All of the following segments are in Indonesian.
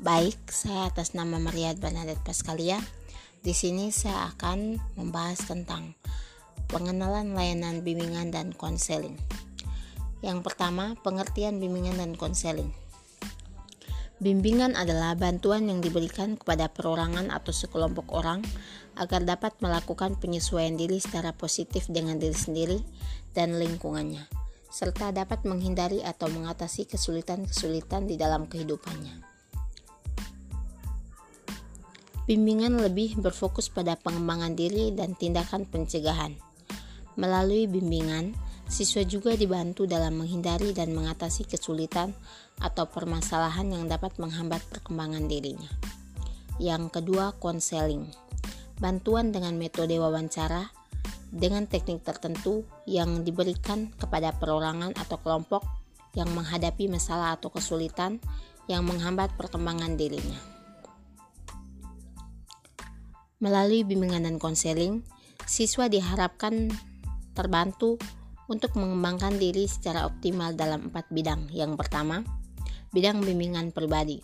Baik, saya atas nama Maria Bernadette Pascalia. Di sini saya akan membahas tentang pengenalan layanan bimbingan dan konseling. Yang pertama, pengertian bimbingan dan konseling. Bimbingan adalah bantuan yang diberikan kepada perorangan atau sekelompok orang agar dapat melakukan penyesuaian diri secara positif dengan diri sendiri dan lingkungannya, serta dapat menghindari atau mengatasi kesulitan-kesulitan di dalam kehidupannya. Bimbingan lebih berfokus pada pengembangan diri dan tindakan pencegahan. Melalui bimbingan, siswa juga dibantu dalam menghindari dan mengatasi kesulitan atau permasalahan yang dapat menghambat perkembangan dirinya. Yang kedua, konseling. Bantuan dengan metode wawancara dengan teknik tertentu yang diberikan kepada perorangan atau kelompok yang menghadapi masalah atau kesulitan yang menghambat perkembangan dirinya. Melalui bimbingan dan konseling, siswa diharapkan terbantu untuk mengembangkan diri secara optimal dalam empat bidang. Yang pertama, bidang bimbingan pribadi.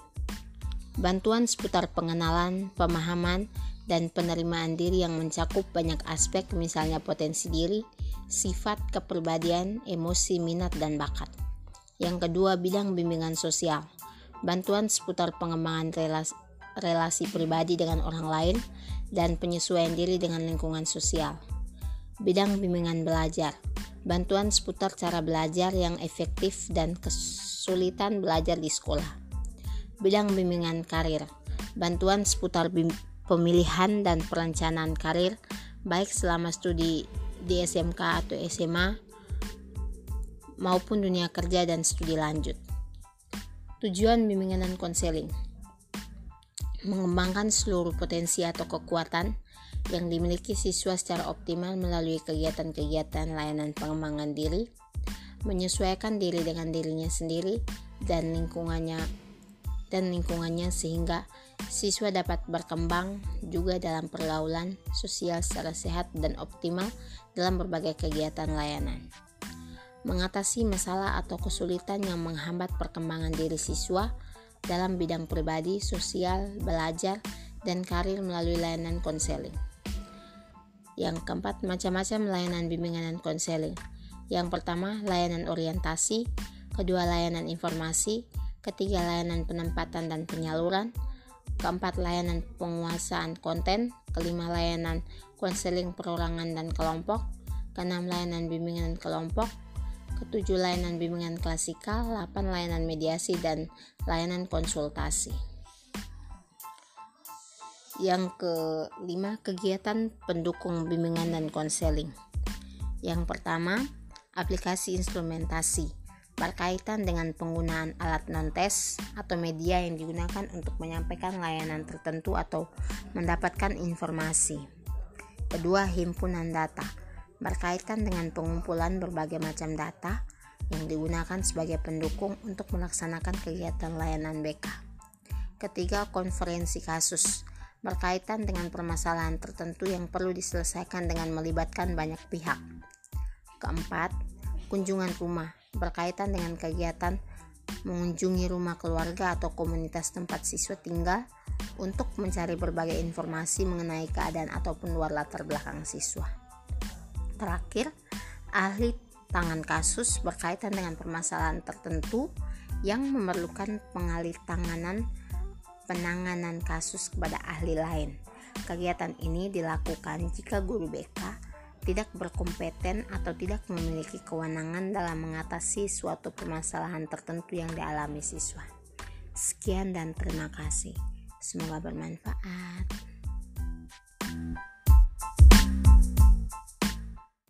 Bantuan seputar pengenalan, pemahaman, dan penerimaan diri yang mencakup banyak aspek misalnya potensi diri, sifat, kepribadian, emosi, minat, dan bakat. Yang kedua, bidang bimbingan sosial. Bantuan seputar pengembangan relasi, relasi pribadi dengan orang lain, dan penyesuaian diri dengan lingkungan sosial. Bidang bimbingan belajar, bantuan seputar cara belajar yang efektif dan kesulitan belajar di sekolah. Bidang bimbingan karir, bantuan seputar pemilihan dan perencanaan karir baik selama studi di SMK atau SMA maupun dunia kerja dan studi lanjut. Tujuan bimbingan dan konseling mengembangkan seluruh potensi atau kekuatan yang dimiliki siswa secara optimal melalui kegiatan-kegiatan layanan pengembangan diri, menyesuaikan diri dengan dirinya sendiri dan lingkungannya dan lingkungannya sehingga siswa dapat berkembang juga dalam pergaulan sosial secara sehat dan optimal dalam berbagai kegiatan layanan. Mengatasi masalah atau kesulitan yang menghambat perkembangan diri siswa dalam bidang pribadi, sosial, belajar, dan karir melalui layanan konseling. Yang keempat, macam-macam layanan bimbingan dan konseling. Yang pertama, layanan orientasi, kedua layanan informasi, ketiga layanan penempatan dan penyaluran, keempat layanan penguasaan konten, kelima layanan konseling perorangan dan kelompok, keenam layanan bimbingan kelompok, ketujuh layanan bimbingan klasikal, 8 layanan mediasi, dan layanan konsultasi. Yang kelima, kegiatan pendukung bimbingan dan konseling. Yang pertama, aplikasi instrumentasi berkaitan dengan penggunaan alat non-tes atau media yang digunakan untuk menyampaikan layanan tertentu atau mendapatkan informasi. Kedua, himpunan data berkaitan dengan pengumpulan berbagai macam data yang digunakan sebagai pendukung untuk melaksanakan kegiatan layanan BK. Ketiga, konferensi kasus berkaitan dengan permasalahan tertentu yang perlu diselesaikan dengan melibatkan banyak pihak. Keempat, kunjungan rumah berkaitan dengan kegiatan mengunjungi rumah keluarga atau komunitas tempat siswa tinggal untuk mencari berbagai informasi mengenai keadaan ataupun luar latar belakang siswa. Terakhir, ahli tangan kasus berkaitan dengan permasalahan tertentu yang memerlukan pengalih tanganan penanganan kasus kepada ahli lain. Kegiatan ini dilakukan jika guru BK tidak berkompeten atau tidak memiliki kewenangan dalam mengatasi suatu permasalahan tertentu yang dialami siswa. Sekian dan terima kasih. Semoga bermanfaat.